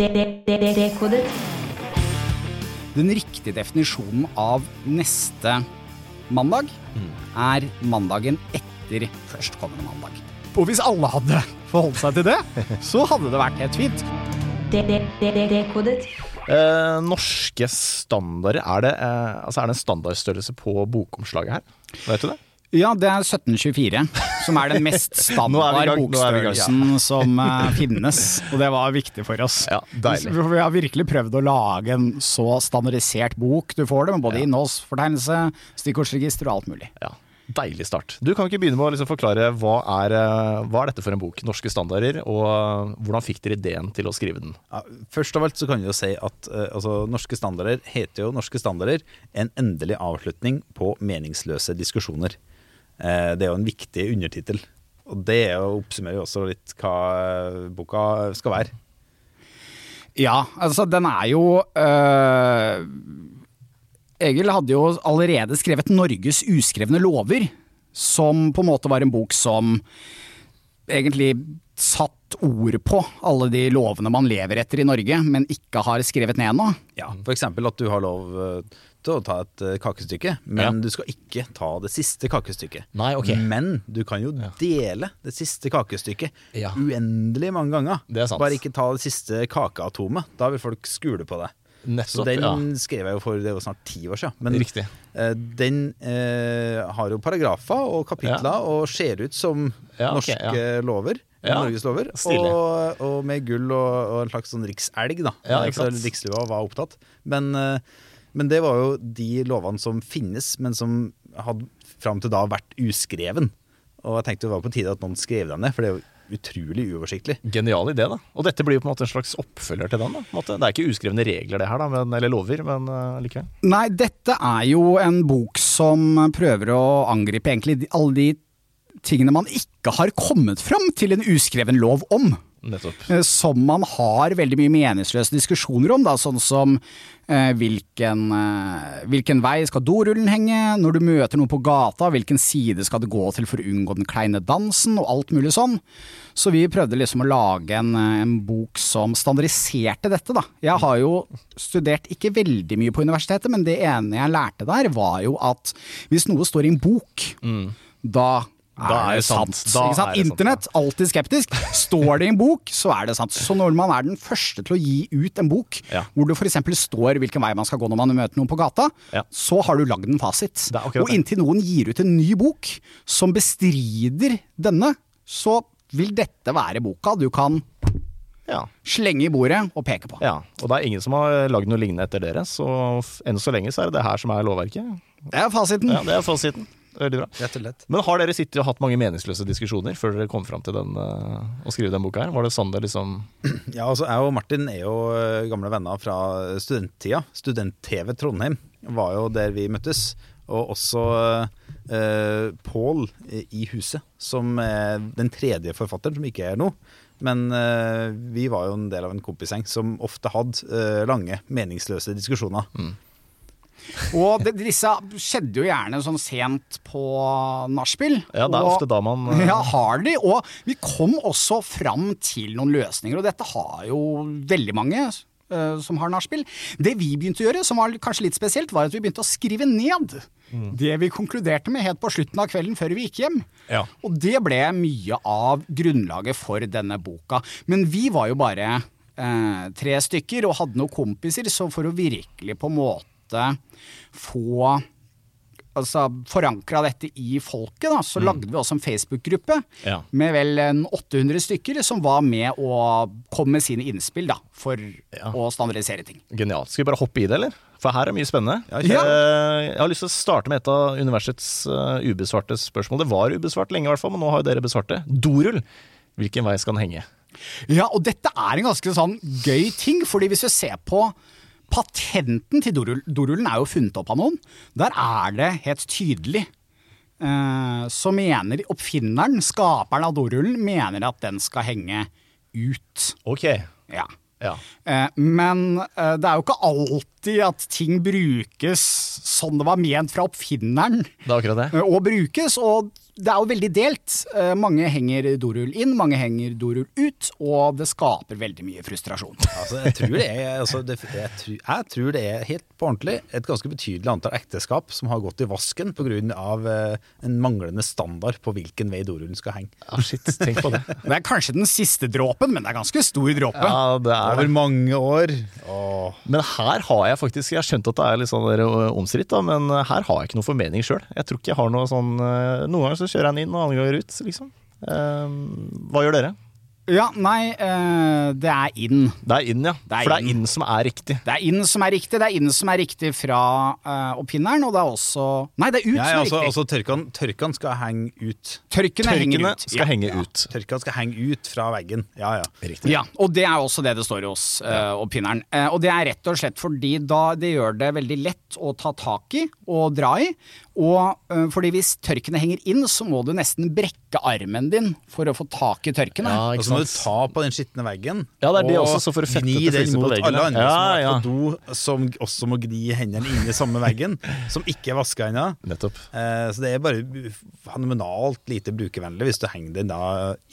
Dekodet. Den riktige definisjonen av neste mandag er mandagen etter førstkommende mandag. Og hvis alle hadde forholdt seg til det, så hadde det vært helt fint. Dekodet. Eh, norske standarder, er det, eh, altså er det en standardstørrelse på bokomslaget her? Vet du det? Ja, det er 1724, som er den mest standard bokstørrelsen som eh, finnes. Og det var viktig for oss. Ja, deilig. Vi har virkelig prøvd å lage en så standardisert bok du får det, med både innholdsfortegnelse, stikkordsregister og alt mulig. Ja, Deilig start. Du kan ikke begynne med å liksom forklare hva er, eh, hva er dette for en bok? Norske standarder, og eh, hvordan fikk dere ideen til å skrive den? Ja, først av alt så kan vi jo si at altså, norske standarder heter jo norske standarder. En endelig avslutning på meningsløse diskusjoner. Eh, det er jo en viktig undertittel. Og det er oppsummerer jo også litt hva eh, boka skal være. Ja, altså den er jo øh, Egil hadde jo allerede skrevet Norges uskrevne lover, som på en måte var en bok som egentlig satt ord på alle de lovene man lever etter i Norge, men ikke har skrevet ned ennå. Ja, F.eks. at du har lov eh, å ta et eh, kakestykke, men Ja. du skal ikke ta det siste kakestykket. Nei, okay. Men du kan jo dele det siste kakestykket Ja. uendelig mange ganger. Det er sant. Bare ikke ta det siste kakeatomet. Da vil folk skule på det. Så den ja. skrev jeg jo for det var snart ti år siden. Men Riktig. eh, den eh, har jo paragrafer og kapitler og ser ut som Ja, okay, norske lover. Ja, Norges lover. Og, og med gull og, og en slags sånn rikselg, da. Ja, ikke sant. Rikslua var opptatt. Men, eh, men det var jo de lovene som finnes, men som hadde fram til da vært uskreven. Og jeg tenkte det var på tide at noen skrev dem ned, for det er jo utrolig uoversiktlig. Genial idé, da. Og dette blir jo på en måte en slags oppfølger til den. da. Måte. Det er ikke uskrevne regler, det her, da, men, eller lover, men uh, likevel. Nei, dette er jo en bok som prøver å angripe egentlig alle de tingene man ikke har kommet fram til en uskreven lov om. Nettopp. Eh, Som man har veldig mye meningsløse diskusjoner om, da, sånn som eh, hvilken, eh, hvilken vei skal dorullen henge, når du møter noen på gata, hvilken side skal det gå til for å unngå den kleine dansen, og alt mulig sånn. Så vi prøvde liksom å lage en, eh, en bok som standardiserte dette, da. Jeg har jo studert ikke veldig mye på universitetet, men det ene jeg lærte der, var jo at hvis noe står i en bok, da Da er det sant. Sant? er sant, Internett, alltid skeptisk. Står det i en bok, så er det sant. Så når man er den første til å gi ut en bok, Ja. hvor det f.eks. står hvilken vei man skal gå når man møter noen på gata, Ja. så har du lagd en fasit. Og inntil noen gir ut en ny bok som bestrider denne, så vil dette være boka du kan Ja. slenge i bordet og peke på. ja. Og det er ingen som har lagd noe lignende etter dere, så enn så lenge så er det det her som er lovverket. Det er fasiten. Ja, Det er fasiten. Veldig bra. Rett og slett. Men har dere sittet og hatt mange meningsløse diskusjoner før dere kom fram til den, eh, å skrive den boka her? Var det sånn det liksom Ja, altså Jeg og Martin er jo eh, gamle venner fra studenttida. Student-TV Trondheim var jo der vi møttes. Og også uh, Pål i huset, som er den tredje forfatteren, som ikke er nå. Men eh, vi var jo en del av en kompisgjeng som ofte hadde eh, lange, meningsløse diskusjoner. Og det, disse skjedde jo gjerne sånn sent på nachspiel. Ja, det er Og- ofte da man uh... Ja, har de. Og vi kom også fram til noen løsninger, og dette har jo veldig mange eh, som har nachspiel. Det vi begynte å gjøre, som var kanskje litt spesielt, var at vi begynte å skrive ned det vi konkluderte med helt på slutten av kvelden før vi gikk hjem. Ja. Og det ble mye av grunnlaget for denne boka. Men vi var jo bare eh, tre stykker og hadde noen kompiser, så for å virkelig på en måte få altså, forankra dette i folket, da, så lagde vi også en Facebook-gruppe Ja. med vel en 800 stykker som var med og kom med sine innspill da, for Ja. å standardisere ting. Genialt. Skal vi bare hoppe i det, eller? For her er mye spennende. Ja. Eh, Jeg har lyst til å starte med et av universets uh, ubesvarte spørsmål. Det var ubesvart lenge, i hvert fall, men nå har jo dere besvart det. Dorull. Hvilken vei skal den henge? Ja, og dette er en ganske sånn gøy ting, fordi hvis vi ser på patenten til dorull, dorullen er jo funnet opp av noen. Der er det helt tydelig. Eh, så mener oppfinneren, skaperen av dorullen, mener at den skal henge ut. Ok. Ja. Ja. Eh, men eh, det er jo ikke alltid at ting brukes sånn det var ment fra oppfinneren Det er akkurat det. Og brukes, og det er jo veldig delt. Eh, Mange henger dorull inn, mange henger dorull ut, og det skaper veldig mye frustrasjon. Altså, jeg, tror det er, altså, det, jeg, tror, jeg tror det er helt på ordentlig et ganske betydelig antall ekteskap som har gått i vasken pga. Uh, en manglende standard på hvilken vei dorullen skal henge. Ja, shit, tenk på det. Det er kanskje den siste dråpen, men det er ganske stor dråpe. Ja, det er Over mange år. Åh. Men her har jeg faktisk Jeg har skjønt at det er litt sånn der, omstridt, men her har jeg ikke noe formening sjøl. Jeg tror ikke jeg har noe sånn Noen ganger så kjører han inn, og andre ganger ut, liksom. Um, hva gjør dere? Ja, nei, eh, det er inn. Det er inn, ja. Det er For det er inn. inn som er riktig. Det er inn som er riktig, det er inn som er riktig fra uh, oppfinneren, og det er også Nei, det er ut Ja, som er altså, riktig. altså tørkene, tørkene skal henge ut. Tørkene Tørkene ut. skal ja. henge ut. Tørkene skal henge ut fra veggen. Ja, ja. Riktig. Ja, og det er også det det står hos uh, oppfinneren. Uh, og det er rett og slett fordi da det gjør det veldig lett å ta tak i og dra i. Og uh, fordi hvis tørkene henger inn, så må du nesten brekke armen din for å få tak i tørkene. Ja, ikke ikke så må du ta på den skitne veggen Ja, det er det og også, så for å fette gni det mot alle ja. andre som Ja, er ja. på do, som også må gni hendene inn i samme veggen, som ikke er vaska ennå. Eh, så det er bare fenomenalt lite brukervennlig hvis du henger den da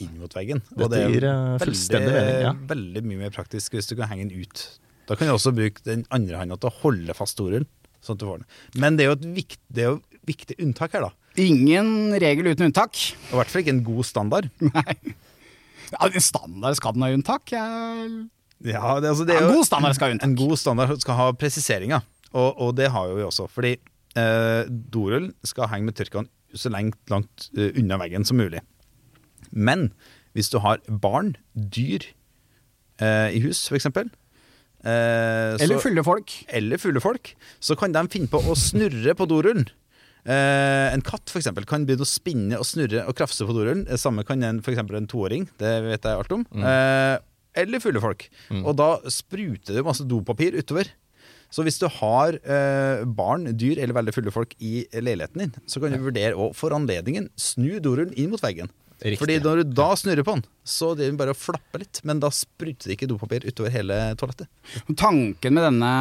inn mot veggen. Og det er gir, fullstendig veldig, mening, ja. veldig mye mer praktisk hvis du kan henge den ut. Da kan du også bruke den andre handa til å holde fast storullen. Sånn at du får den. Men det er jo et viktig, det er jo viktig unntak her, da. Ingen regel uten unntak. Og I hvert fall ikke en god standard. Nei. Ja, en standard skal den ha unntak. Ja, det, altså, det Ja, en god standard skal ha unntak. En god standard skal ha presiseringer, og, og det har jo vi også. Fordi eh, dorull skal henge med tørkene så langt, langt uh, unna veggen som mulig. Men hvis du har barn, dyr, eh, i hus f.eks., eh, Eller fulle folk. eller fulle folk, så kan de finne på å snurre på dorullen. Eh, en katt for eksempel, kan begynne å spinne og snurre og krafse på dorullen. Det samme kan en, for eksempel en toåring, det vet jeg alt om. Eh, eller fulle folk. Og da spruter det masse dopapir utover. Så hvis du har eh, barn, dyr eller veldig fulle folk i leiligheten din, så kan du vurdere å for anledningen snu dorullen inn mot veggen. Riktig. Fordi når du da snurrer på den, så driver den det bare å flappe litt, men da spruter det ikke dopapir utover hele toalettet. Tanken med denne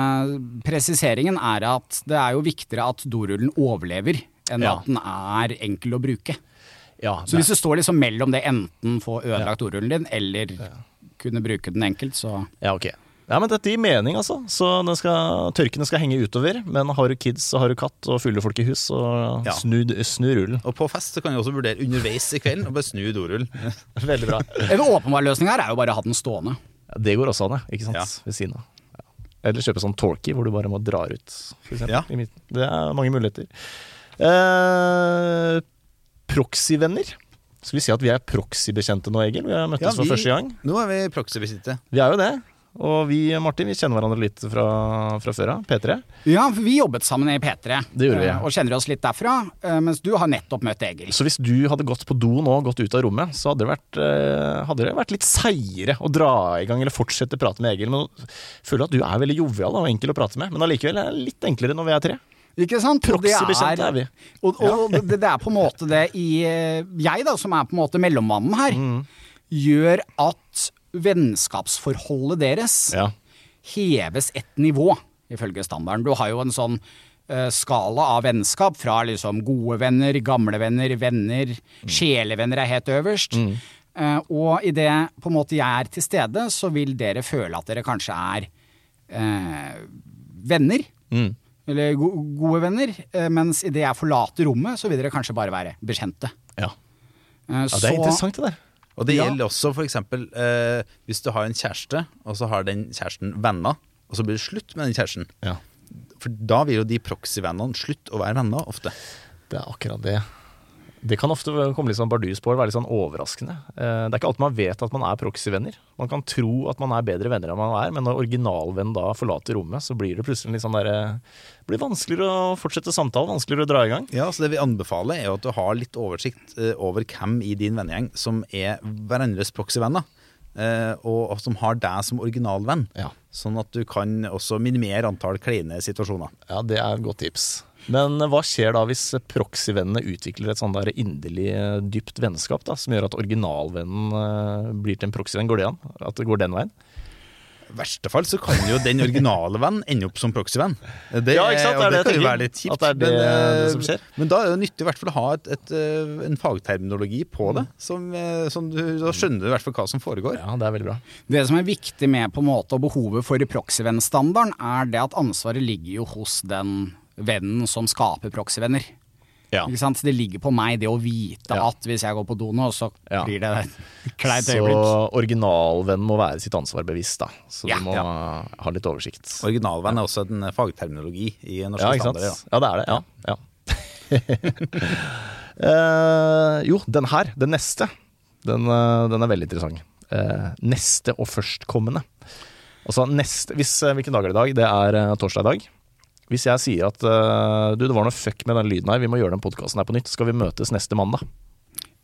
presiseringen er at det er jo viktigere at dorullen overlever enn Ja. at den er enkel å bruke. Ja, Så hvis du står liksom mellom det enten få ødelagt dorullen din, eller kunne bruke den enkelt, så Ja, ok. Ja, men Dette gir mening, altså. Så den skal, tørkene skal henge utover. Men har du kids, så har du katt og fulle folk i hus, så Ja. snu, snu rullen. Og på fest så kan du også vurdere underveis i kvelden å bare snu dorullen. Veldig bra. En åpenbar løsning her er jo bare å ha den stående. Ja, det går også an. Ikke sant? Ja. Ved siden av. Ja. Eller kjøpe sånn talkie hvor du bare må dra ut, for eksempel. Ja. I midten. Det er mange muligheter. Eh, Proxy-venner. Skal vi si at vi er proxy-bekjente nå, Egil? Vi har møttes Ja, for første gang. Nå er vi proxy-visitte. Vi er jo det. Og vi, Martin, vi kjenner hverandre litt fra, fra før av. P3. Ja, for vi jobbet sammen i P3 Det gjorde vi, eh, ja. og kjenner oss litt derfra, eh, mens du har nettopp møtt Egil. Så hvis du hadde gått på do nå, gått ut av rommet, så hadde det vært, eh, hadde det vært litt seigere å dra i gang eller fortsette å prate med Egil. Men jeg føler at du er veldig jovial og enkel å prate med. Men allikevel er det litt enklere når vi er tre. Ikke sant? Det Proxy-bekjente er vi. Og, og det, det er på en måte det i eh, Jeg, da, som er på en måte mellommannen her, Mm. gjør at vennskapsforholdet deres Ja. heves et nivå, ifølge standarden. Du har jo en sånn eh, skala av vennskap fra liksom gode venner, gamle venner, venner, Mm. sjelevenner er helt øverst. Eh, og idet på en måte jeg er til stede, så vil dere føle at dere kanskje er uh, venner. Mm. Eller go gode venner. Mens idet jeg forlater rommet, så vil dere kanskje bare være bekjente. Ja. Ja, det er interessant det der. Og det Ja. gjelder også eksempel eh, hvis du har en kjæreste, og så har den kjæresten venner, og så blir det slutt med den kjæresten. Ja. For da vil jo de proxy-vennene slutte å være venner ofte. Det er akkurat det. Det kan ofte komme litt sånn bardus på, og være litt sånn overraskende. Eh, Det er ikke alltid man vet at man er proxy-venner. Man kan tro at man er bedre venner enn man er, men når originalvennen da forlater rommet, så blir det plutselig litt sånn der, Det blir vanskeligere å fortsette samtalen, vanskeligere å dra i gang. Ja, så Det vi anbefaler, er jo at du har litt oversikt eh, over hvem i din vennegjeng som er hverandres proxy-venner. eh, og som har deg som originalvenn. Ja. Sånn at du kan også minimere antall kleine situasjoner. Ja, det er et godt tips. Men eh, hva skjer da hvis proxy-vennene utvikler et sånn der inderlig eh, dypt vennskap, da, som gjør at originalvennen eh, blir til en proxy-venn? Går det an? At det går den veien? I verste fall så kan jo den originale vennen ende opp som proxyvenn. Det, Ja, ikke sant? Det er det, det kan jo være litt kjipt. At det er det- men, det som skjer. Men da er det nyttig i hvert fall å ha et, et, en fagterminologi på det. Som, eh, som du, da skjønner du i hvert fall hva som foregår. Ja, det er veldig bra. Det som er viktig med på en måte og behovet for proxyvenn-standarden, er det at ansvaret ligger jo hos den vennen som skaper proxyvenner. Ja. Ikke sant? Det ligger på meg det å vite Ja. at hvis jeg går på do nå, så Ja. blir det et kleint Så originalvenn originalvennen må være sitt ansvar bevisst, da. Så Ja. du må Ja. ha litt oversikt. Originalvenn er også en fagterminologi i norske Ja, standarder. Ja, det er det. Ja. ja. Eh, jo, den her, den neste, den, eh, den er veldig interessant. Uh, neste og førstkommende. Altså neste hvis, eh, Hvilken dag er det i dag? Det er uh, torsdag i dag. Hvis jeg sier at uh, du, det var noe fuck med den lyden her, vi må gjøre den podkasten her på nytt, skal vi møtes neste mandag?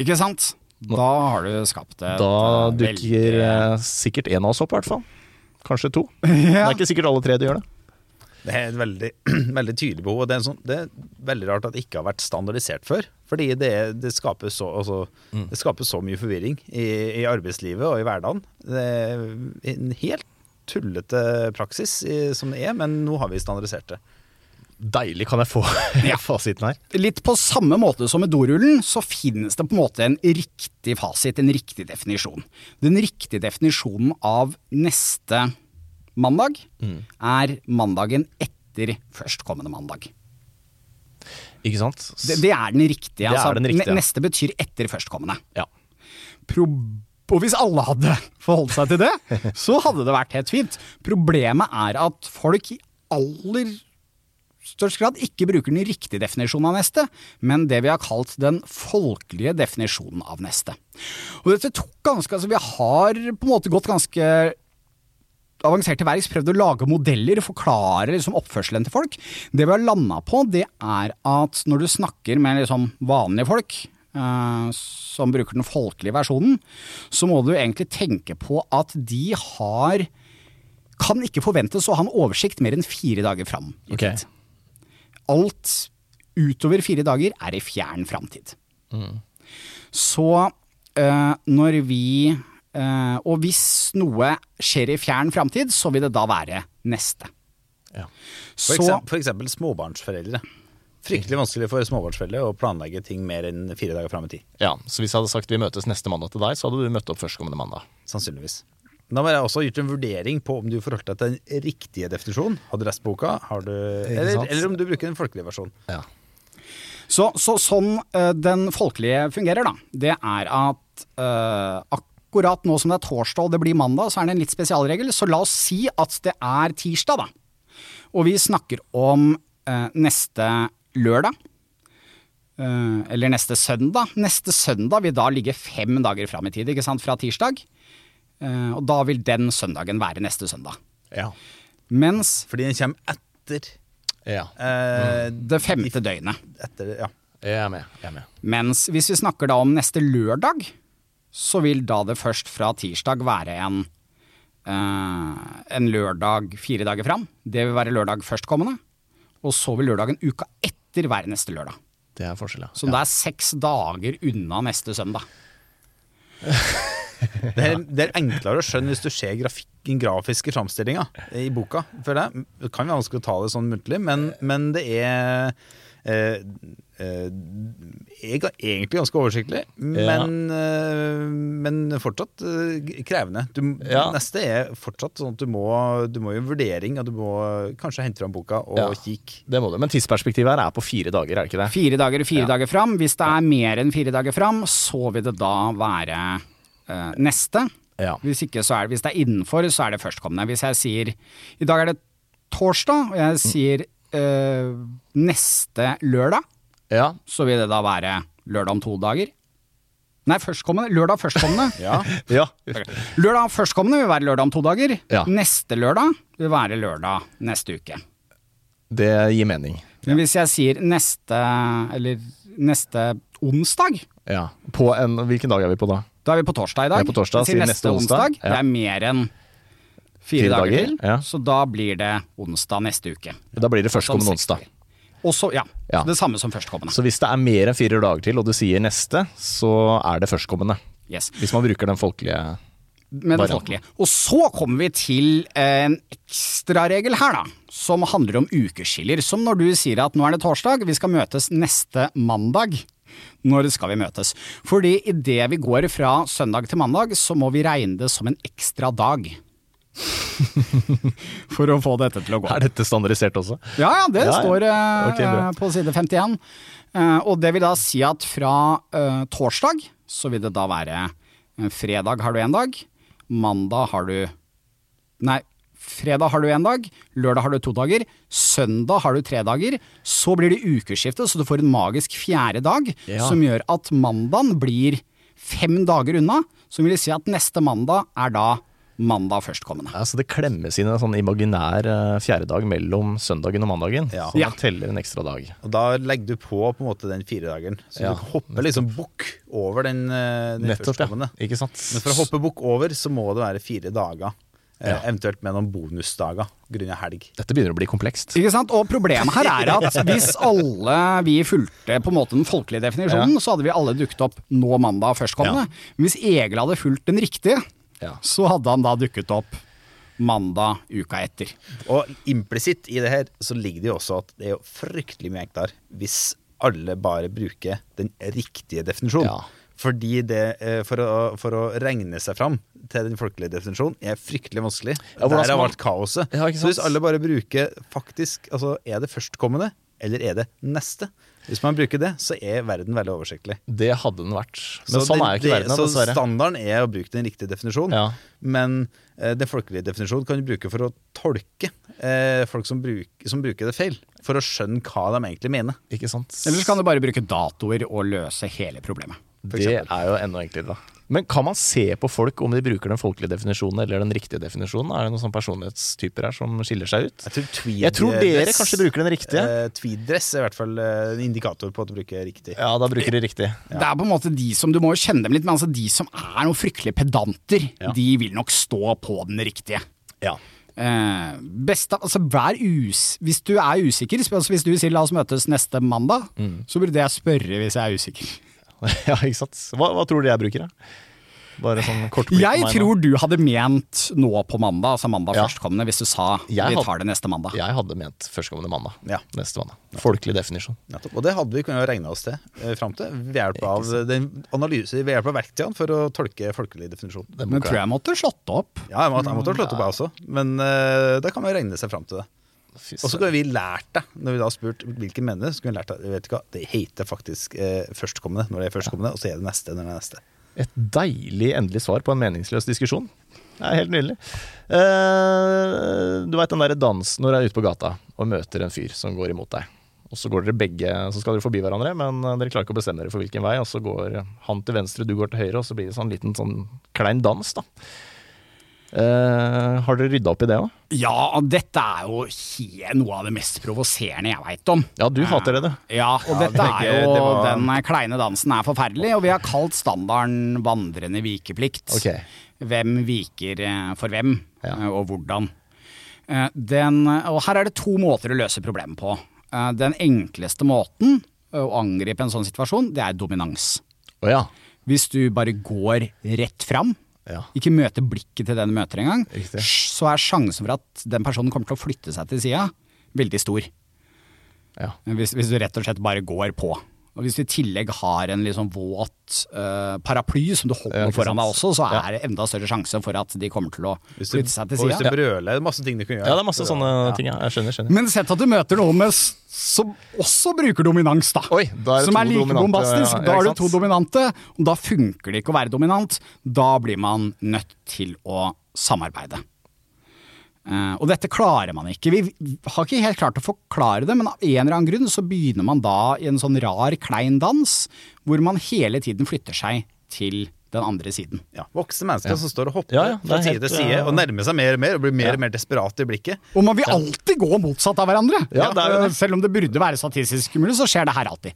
Ikke sant? Da har du skapt det. Da eh, dukker veldig... sikkert en av oss opp, i hvert fall. Kanskje to. Det er ikke sikkert alle tre de gjør det. Det er et veldig, veldig tydelig behov. og det er, sånn, det er veldig rart at det ikke har vært standardisert før. Fordi det, det, skaper, så, altså, Mm. det skaper så mye forvirring i, i arbeidslivet og i hverdagen. Det er en helt tullete praksis i, som det er, men nå har vi standardisert det. Deilig, kan jeg få fasiten her? Litt på samme måte som med dorullen, så finnes det på en måte en riktig fasit, en riktig definisjon. Den riktige definisjonen av neste mandag er mandagen etter førstkommende mandag. Ikke sant? Det, det er den riktige. Altså, er den riktige. Neste betyr etter førstkommende. Ja. Og hvis alle hadde forholdt seg til det, så hadde det vært helt fint. Problemet er at folk i aller størst grad ikke bruker den riktige definisjonen av neste, men det vi har kalt den folkelige definisjonen av neste. Og dette tok ganske, altså Vi har på en måte gått ganske avansert til verks, prøvd å lage modeller, forklare liksom oppførselen til folk. Det vi har landa på, det er at når du snakker med liksom vanlige folk, eh, som bruker den folkelige versjonen, så må du egentlig tenke på at de har kan ikke forventes å ha en oversikt mer enn fire dager fram Okay. Alt utover fire dager er i fjern framtid. Så eh, når vi eh, Og hvis noe skjer i fjern framtid, så vil det da være neste. Ja. For, Så eksempel, for eksempel småbarnsforeldre. Fryktelig vanskelig for småbarnsforeldre å planlegge ting mer enn fire dager fram i tid. ja. Så hvis jeg hadde sagt vi møtes neste mandag til deg, så hadde du møtt opp førstkommende mandag. Sannsynligvis. Da har jeg også gjort en vurdering på om du forholdt deg til den riktige definisjonen. Har du lest boka? Har du, eller, eller om du bruker den folkelige versjonen. Ja. Så, så sånn eh, den folkelige fungerer, da, det er at eh, akkurat nå som det er torsdag og det blir mandag, så er det en litt spesialregel. Så la oss si at det er tirsdag, da. Og vi snakker om eh, neste lørdag. eh, eller neste søndag. Neste søndag vil da ligge fem dager fram i tid, ikke sant, fra tirsdag. Eh, og da vil den søndagen være neste søndag. Ja. Mens Fordi den kommer etter ja. eh, det femte døgnet. etter, ja. Jeg er med. Jeg er med. Mens hvis vi snakker da om neste lørdag, så vil da det først fra tirsdag være en, eh, en lørdag fire dager fram. Det vil være lørdag førstkommende. Og så vil lørdagen uka etter være neste lørdag. Det er forskjell, ja. Så det er seks dager unna neste søndag. Det er, det er enklere å skjønne hvis du ser grafik, grafiske framstillinga i boka. Det, det kan være vanskelig å ta det sånn muntlig, men, men det er eh, eh, er egentlig ganske oversiktlig, men, ja. men fortsatt eh, krevende. Du, Ja. Neste er fortsatt sånn at du må, du må gjøre vurdering, og du må kanskje hente fram boka og Ja. kikke. Det må du. Men tidsperspektivet her er på fire dager, er det ikke det? Fire dager og fire Ja. dager fram. Hvis det er mer enn fire dager fram, så vil det da være eh, neste. Ja. Hvis ikke så er det, hvis det er innenfor, så er det førstkommende. Hvis jeg sier i dag er det torsdag, og jeg sier eh, neste lørdag, Ja. så vil det da være lørdag om to dager. Nei, førstkommende. Lørdag førstkommende. Ja. ja. Lørdag førstkommende vil være lørdag om to dager. Ja. Neste lørdag vil være lørdag neste uke. Det gir mening. Men hvis jeg sier neste, eller neste onsdag, Ja. På en Hvilken dag er vi på da? da er vi på torsdag i dag. Vi er på torsdag, Jeg sier neste neste onsdag. onsdag. Det er mer enn fire, Fire dager, dager, til, ja. så da blir det onsdag neste uke. Da blir det førstkommende Sånn onsdag. Dager. Og så, ja, Ja. Det samme som førstkommende. Så hvis det er mer enn fire dager til, og du sier neste, så er det førstkommende. Yes. Hvis man bruker den folkelige med det folkelige. Og så kommer vi til en ekstraregel her, da. Som handler om ukeskiller. Som når du sier at nå er det torsdag, vi skal møtes neste mandag. Når skal vi møtes? Fordi idet vi går fra søndag til mandag, så må vi regne det som en ekstra dag. For å få dette til å gå. Er dette standardisert også? Ja, ja, det Ja, ja. står eh, Okay, på side 51. Eh, og det vil da si at fra uh, torsdag så vil det da være fredag har du én dag, mandag har du Nei, fredag har du én dag, lørdag har du to dager, søndag har du tre dager. Så blir det ukeskifte, så du får en magisk fjerde dag, Ja. som gjør at mandagen blir fem dager unna. Som vil si at neste mandag er da mandag førstkommende. Ja, så det klemmes inn en sånn imaginær eh, fjerdedag mellom søndagen og mandagen. Ja. Så Ja. man teller en ekstra dag. Og da legger du på på en måte den firedageren. Så Ja, du hopper liksom bukk over den, eh, den Nettopp, ja. førstkommende. Ikke sant? Men for å hoppe bukk over, så må det være fire dager. Eh, Ja. Eventuelt med noen bonusdager grunnet helg. Dette begynner å bli komplekst. Ikke sant? Og problemet her er at hvis alle vi fulgte på en måte den folkelige definisjonen, så hadde vi alle dukket opp nå mandag førstkommende. Men hvis Egil hadde fulgt den riktige, Ja. så hadde han da dukket opp mandag uka etter. Og implisitt i det her så ligger det jo også at det er jo fryktelig mye enklere hvis alle bare bruker den riktige definisjonen. Ja. Fordi det, eh, for å, for å regne seg fram til den folkelige definisjonen, er fryktelig vanskelig. Ja, Der har vært kaoset. Ja, så hvis alle bare bruker faktisk Altså, er det førstkommende, eller er det neste? Hvis man bruker det, så er verden veldig oversiktlig. Det hadde den vært. Men Så sånn det- er jo ikke det- verden, Så dessverre. standarden er å bruke den riktige definisjonen. Ja. Men eh, den folkelige definisjonen kan du bruke for å tolke eh, folk som, bruk, som bruker det feil. For å skjønne hva de egentlig mener. Ikke sant? Eller så kan du bare bruke datoer og løse hele problemet. Det er jo enda enklere, da. Men kan man se på folk om de bruker den folkelige definisjonen eller den riktige definisjonen? Er det noen sånne personlighetstyper her som skiller seg ut? Jeg tror, tweed Jeg tror dere dress- kanskje bruker den riktige. Uh, tweed-dress er i hvert fall eh, en indikator på at du bruker riktig. Ja, da bruker de riktig. Det er på en måte de som, Du må jo kjenne dem litt, men altså de som er noen fryktelige pedanter, Ja. de vil nok stå på den riktige. Ja. Eh, best av, altså vær us Hvis du er usikker, altså hvis du sier la oss møtes neste mandag, så burde jeg spørre hvis jeg er usikker. ja, ikke sant. Hva, hva tror du jeg bruker, da? Bare sånn kort blikk på Jeg meg nå. tror du hadde ment nå på mandag, altså mandag Ja. førstkommende, hvis du sa Jeg vi hadde- tar det neste mandag. Jeg hadde ment førstkommende mandag. Ja. Neste mandag. Folkelig definisjon. Nettopp. Og det hadde vi kunnet regne oss til eh, fram til ved hjelp av den analyse, ved hjelp av verktøyene for å tolke folkelig definisjon. Det Men boka. tror jeg måtte slått opp. Ja, jeg måtte, jeg måtte ha slått opp, jeg også. Men eh, da kan man regne seg fram til det. Og så kunne vi lært det, når vi da har spurt hvilken mener, så kunne vi lært det, vet ikke hva, det heter faktisk eh, førstkommende når det er førstkommende, og så er det neste når det er neste. Et deilig endelig svar på en meningsløs diskusjon. Det er helt nydelig. Eh, du veit den derre dansen når du er ute på gata og møter en fyr som går imot deg. Og så går dere begge, så skal dere forbi hverandre, men eh, dere klarer ikke å bestemme dere for hvilken vei. Og så går han til venstre, du går til høyre, og så blir det sånn liten sånn klein dans, da. Eh, har dere rydda opp i det òg? Ja, dette er jo noe av det mest provoserende jeg veit om. Ja, du hater det, du. Ja, og Ja, dette begge- er jo det var- Den kleine dansen er forferdelig, og vi har kalt standarden vandrende vikeplikt. Okay. Hvem viker eh, for hvem, Ja. eh, og hvordan. Eh, Den, og her er det to måter å løse problemet på. Eh, Den enkleste måten eh, å angripe en sånn situasjon, det er dominans. Oh, ja. Hvis du bare går rett fram, ja. ikke møte blikket til den du møter engang, så er sjansen for at den personen kommer til å flytte seg til sida, veldig stor. ja. Hvis, hvis du rett og slett bare går på. Og hvis du i tillegg har en sånn våt uh, paraply som du holder Ja, foran deg også, så er det enda større sjanse for at de kommer til å flytte seg til og hvis du brøler, det er masse ting du kan gjøre. ja, det er masse sånne ting. Ja. Jeg skjønner. skjønner. Men sett at du møter noen med, som også bruker dominans, da. Oi, da er det som to er like bombastisk. ja, ja, da har du to dominante, og da funker det ikke å være dominant. Da blir man nødt til å samarbeide. Eh, og dette klarer man ikke. Vi har ikke helt klart å forklare det, men av en eller annen grunn så begynner man da i en sånn rar, klein dans, hvor man hele tiden flytter seg til den andre siden. Ja, voksne mennesker Ja. som står og hopper Ja, ja, fra side til side uh, og nærmer seg mer og mer og blir mer Ja. og mer desperat i blikket. Og man vil alltid gå motsatt av hverandre. Ja, det er det. Eh, Selv om det burde være statistisk mulig, så skjer det her alltid.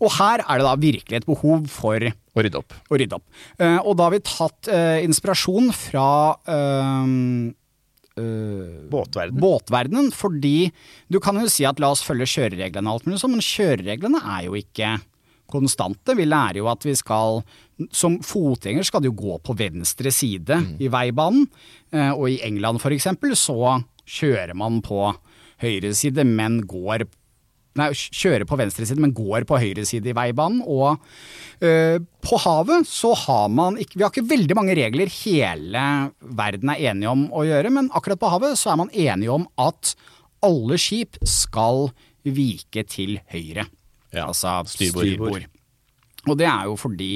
Og her er det da virkelig et behov for å rydde opp. å rydde opp. Uh, og da har vi tatt uh, inspirasjon fra eh, eh, Båtverden. båtverdenen, fordi du kan jo si at la oss følge kjørereglene og alt mulig sånn, men kjørereglene er jo ikke konstante. Vi lærer jo at vi skal Som fotgjenger skal du jo gå på venstre side i veibanen. Eh, Og i England for eksempel så kjører man på høyre side, men går Nei, kjører på venstre side, men går på høyre side i veibanen. Og øh, på havet så har man ikke Vi har ikke veldig mange regler hele verden er enige om å gjøre, men akkurat på havet så er man enige om at alle skip skal vike til høyre. Ja, altså styrbord. styrbord. Og det er jo fordi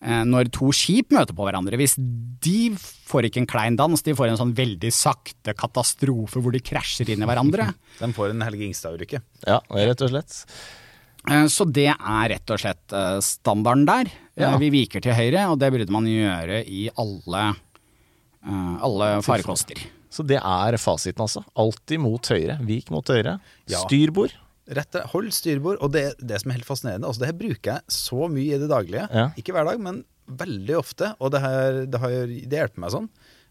når to skip møter på hverandre, hvis de får ikke en klein dans, de får en sånn veldig sakte katastrofe hvor de krasjer inn i hverandre. De får en Helge Ingstad-ulykke. Ja, rett og slett. Eh, Så det er rett og slett eh, standarden der. Ja. Eh, Vi viker til høyre, og det burde man gjøre i alle, eh, alle farekoster. Så det er fasiten, altså. Alltid mot høyre. Vik mot høyre. Ja. Styrbord. Rett, hold styrbord. Og det, det som er helt fascinerende, altså det her bruker jeg så mye i det daglige. Ja. Ikke hver dag, men veldig ofte. Og det, her, det, har, det hjelper meg sånn.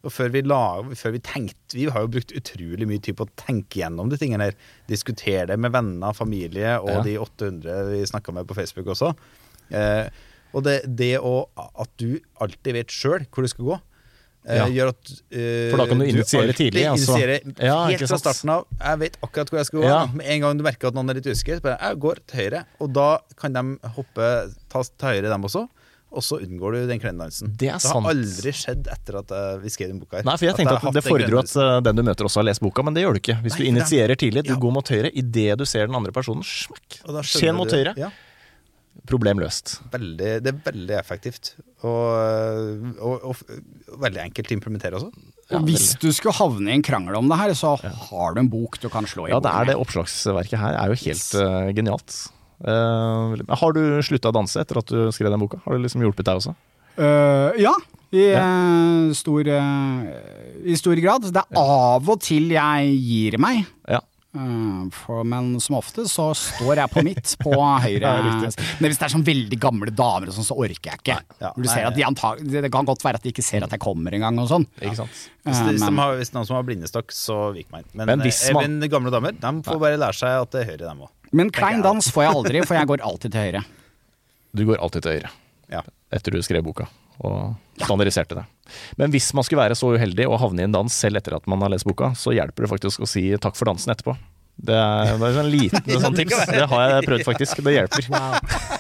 Og før vi, la, før vi tenkte Vi har jo brukt utrolig mye tid på å tenke gjennom de tingene her. Diskutere det med venner, familie og Ja. de 800 vi snakka med på Facebook også. Eh, og det, det å, at du alltid vet sjøl hvor du skal gå, Ja. gjør at uh, For da kan du initiere tidlig, altså. initierer Ja, helt fra starten av. Jeg vet akkurat hvor jeg skal gå. Ja. Med en gang du merker at noen er litt usikker, bare jeg går til høyre. Og da kan de hoppe ta til høyre, dem også. Og så unngår du den klendansen. Det er sant. har aldri skjedd etter at eh, vi skrev den boka her. Nei, for jeg tenkte jeg at det fordrer at eh, den du møter også har lest boka, men det gjør du ikke. Hvis Nei, du initierer tidlig, du Ja. går mot høyre, idet du ser den andre personen, smekk, Og skjen mot høyre, Ja, problem løst. veldig, det er veldig effektivt. Og, og, og, og veldig enkelt å implementere også. Ja, Og hvis du skulle havne i en krangel om det her, så har du en bok du kan slå i Ja, det er det oppslagsverket her er jo helt uh, genialt. Uh, har du slutta å danse etter at du skrev den boka? Har det liksom hjulpet deg også? Uh, ja, i, ja. stor, i stor grad. Det er av og til jeg gir meg. Ja. Eh, for, men som ofte så står jeg på mitt på høyre. Men hvis det er sånn veldig gamle damer og sånn, så orker jeg ikke. Ja, du nei, ser at de antag det kan godt være at de ikke ser at jeg kommer engang og sånn. Ikke? Hvis, Eh, det, hvis, men- har, hvis noen som har blindestokk, så vik meg inn. Men, Men hvis eh, man- men gamle damer de får bare lære seg at det er høyre, dem òg. Men klein dans får jeg aldri, for jeg går alltid til høyre. Du går alltid til høyre Ja. etter du skrev boka og standardiserte det. Men hvis man skulle være så uheldig å havne i en dans selv etter at man har lest boka, så hjelper det faktisk å si takk for dansen etterpå. Det er, det er en liten sånn det tips. Det har jeg prøvd, faktisk. Det hjelper.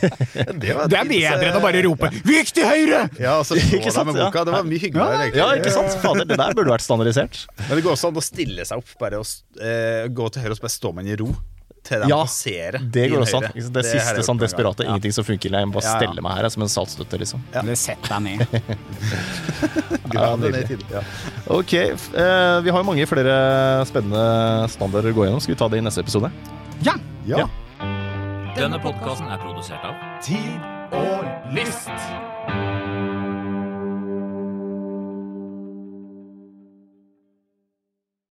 Det, var Det er bedre enn å eh, bare rope 'vik til høyre'! Ja, og så Ikke deg sant, med boka. Det var mye hyggeligere. egentlig. Ja, ikke sant? Fader, det der burde vært standardisert. Men det går også an å stille seg opp, bare å uh, gå til høyre og så bare med den i ro til de Ja, passerer. Det går også an. Det, Det, siste sånn desperate, Ja. ingenting som funker. Jeg må bare Ja, ja. stelle meg her som en saltstøtte, liksom. Eller sett deg ned. Ja, graden ned i tide. Ja. Ok, eh, vi har jo mange flere spennende standarder å gå gjennom. Skal vi ta det i neste episode? Ja! Ja. Ja. Denne podkasten er produsert av Tid og lyst.